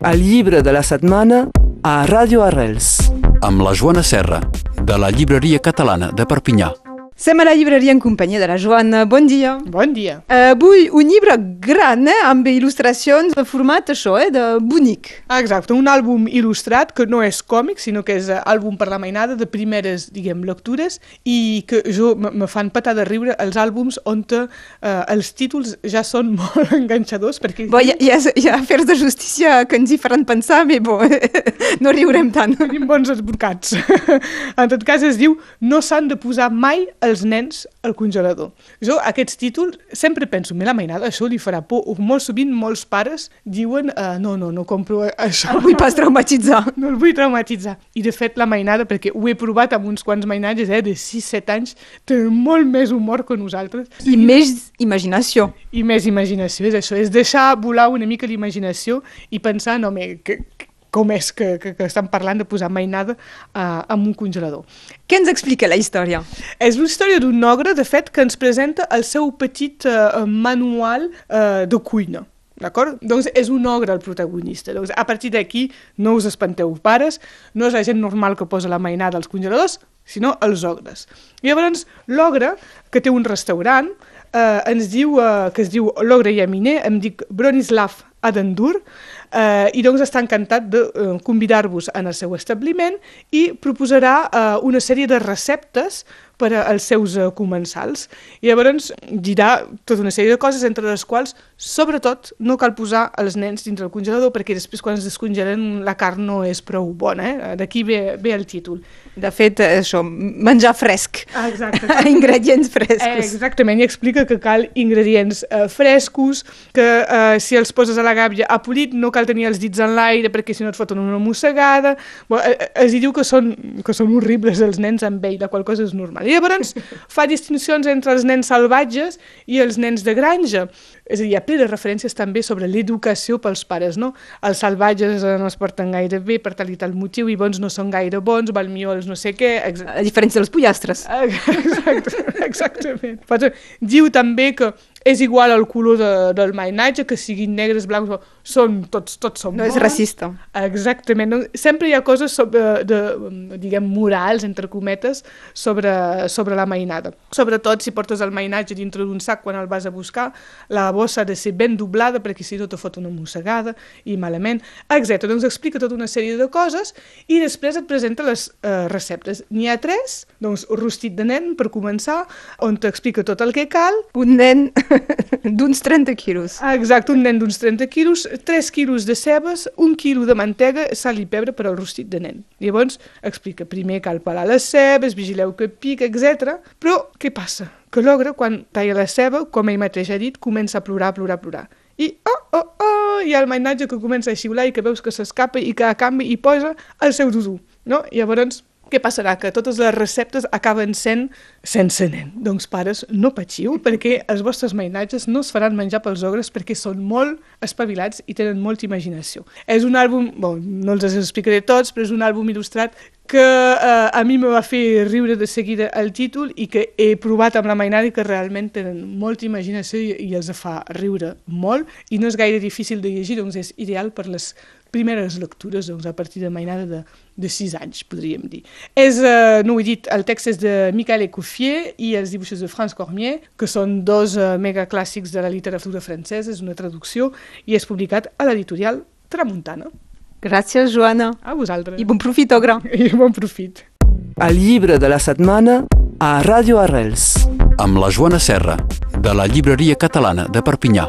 El llibre de la setmana a Ràdio Arrels. amb la Joana Serra, de la Llibreria Catalana de Perpinyà. Som a la llibreria en companyia de la Joana. Bon dia. Bon dia. Uh, avui un llibre gran, eh, amb il·lustracions de format això, eh, de bonic. Exacte, un àlbum il·lustrat que no és còmic, sinó que és eh, àlbum per la mainada de primeres, diguem, lectures i que jo me fan patar de riure els àlbums on eh, els títols ja són molt enganxadors perquè Bo, hi, ha, hi, ha, hi ha afers de justícia que ens hi faran pensar, però bo, no riurem tant. tenim bons advocats. en tot cas es diu no s'han de posar mai els nens al congelador. Jo aquests títols sempre penso, me la mainada, això li farà por. O Molt sovint molts pares diuen uh, no, no, no compro això. El vull pas traumatitzar. No el vull traumatitzar. I de fet la mainada, perquè ho he provat amb uns quants mainatges eh, de 6-7 anys, té molt més humor que nosaltres I més imaginació. i més imaginació. És això, és deixar volar una mica l'imaginació i pensar, no, me, que, que, com és que, que, que estan parlant de posar mainada uh, en un congelador. Què ens explica la història? És una història d'un ogre, de fet, que ens presenta el seu petit uh, manual uh, de cuina. D'acord? Doncs és un ogre el protagonista. Doncs a partir d'aquí no us espanteu, pares, no és la gent normal que posa la mainada als congeladors, sinó els ogres. I llavors l'ogre, que té un restaurant, eh, ens diu, eh, que es diu l'ogre llaminer, em dic Bronislav Adendur, eh, i doncs està encantat de eh, convidar-vos en el seu establiment i proposarà eh, una sèrie de receptes per a- als seus eh, comensals. I llavors dirà tota una sèrie de coses, entre les quals, sobretot, no cal posar els nens dintre el congelador perquè després quan es descongelen la carn no és prou bona. Eh? D'aquí ve, ve el títol. De fet, eh, això, menjar fresc. Ah, exacte. Ingredients Eh, frescos. exactament, i explica que cal ingredients eh, frescos, que eh, si els poses a la gàbia a polit no cal tenir els dits en l'aire perquè si no et foten una mossegada. Bo, eh, eh, es diu que són, que són horribles els nens amb ell, la qual cosa és normal. I llavors fa distincions entre els nens salvatges i els nens de granja. És a dir, hi ha ple de referències també sobre l'educació pels pares, no? Els salvatges no es porten gaire bé per tal i tal motiu i bons no són gaire bons, val millor els no sé què, etc. A diferència dels pollastres. Exacte, exactament. Diu també que és igual el color de, del mainatge, que siguin negres, blancs, són, tots, tots són No és bons. racista. Exactament. No? Sempre hi ha coses sobre, de, diguem, morals, entre cometes, sobre, sobre la mainada. Sobretot si portes el mainatge dintre d'un sac quan el vas a buscar, la bossa ha de ser ben doblada perquè si no te fot una mossegada i malament, etc. Doncs explica tota una sèrie de coses i després et presenta les eh, receptes. N'hi ha tres, doncs rostit de nen per començar, on t'explica tot el que cal, Un nen d'uns 30 quilos. Ah, Exacte, un nen d'uns 30 quilos, 3 quilos de cebes, un quilo de mantega, sal i pebre per al rostit de nen. Llavors explica, primer cal pelar les cebes, vigileu que pica, etc. Però què passa? Que l'ogre, quan talla la ceba, com ell mateix ha dit, comença a plorar, plorar, plorar. I, oh, oh, oh, hi ha el mainatge que comença a xiular i que veus que s'escapa i que a canvi hi posa el seu dudú, no? I llavors què passarà? Que totes les receptes acaben sent sense nen. Doncs pares, no patiu, perquè els vostres mainatges no es faran menjar pels ogres perquè són molt espavilats i tenen molta imaginació. És un àlbum, bon, no els explicaré tots, però és un àlbum il·lustrat que eh, a mi me va fer riure de seguida el títol i que he provat amb la mainada i que realment tenen molta imaginació i, i els fa riure molt i no és gaire difícil de llegir, doncs és ideal per les primeres lectures doncs, a partir de mainada de, de 6 anys, podríem dir. És, eh, no ho he dit, el text és de Michael Ecoffier i els dibuixos de France Cormier, que són dos eh, megaclàssics de la literatura francesa, és una traducció, i és publicat a l'editorial Tramuntana. Gràcies, Joana. A vosaltres. I bon profit, ogre. I bon profit. El llibre de la setmana a Ràdio Arrels. Amb la Joana Serra, de la Llibreria Catalana de Perpinyà.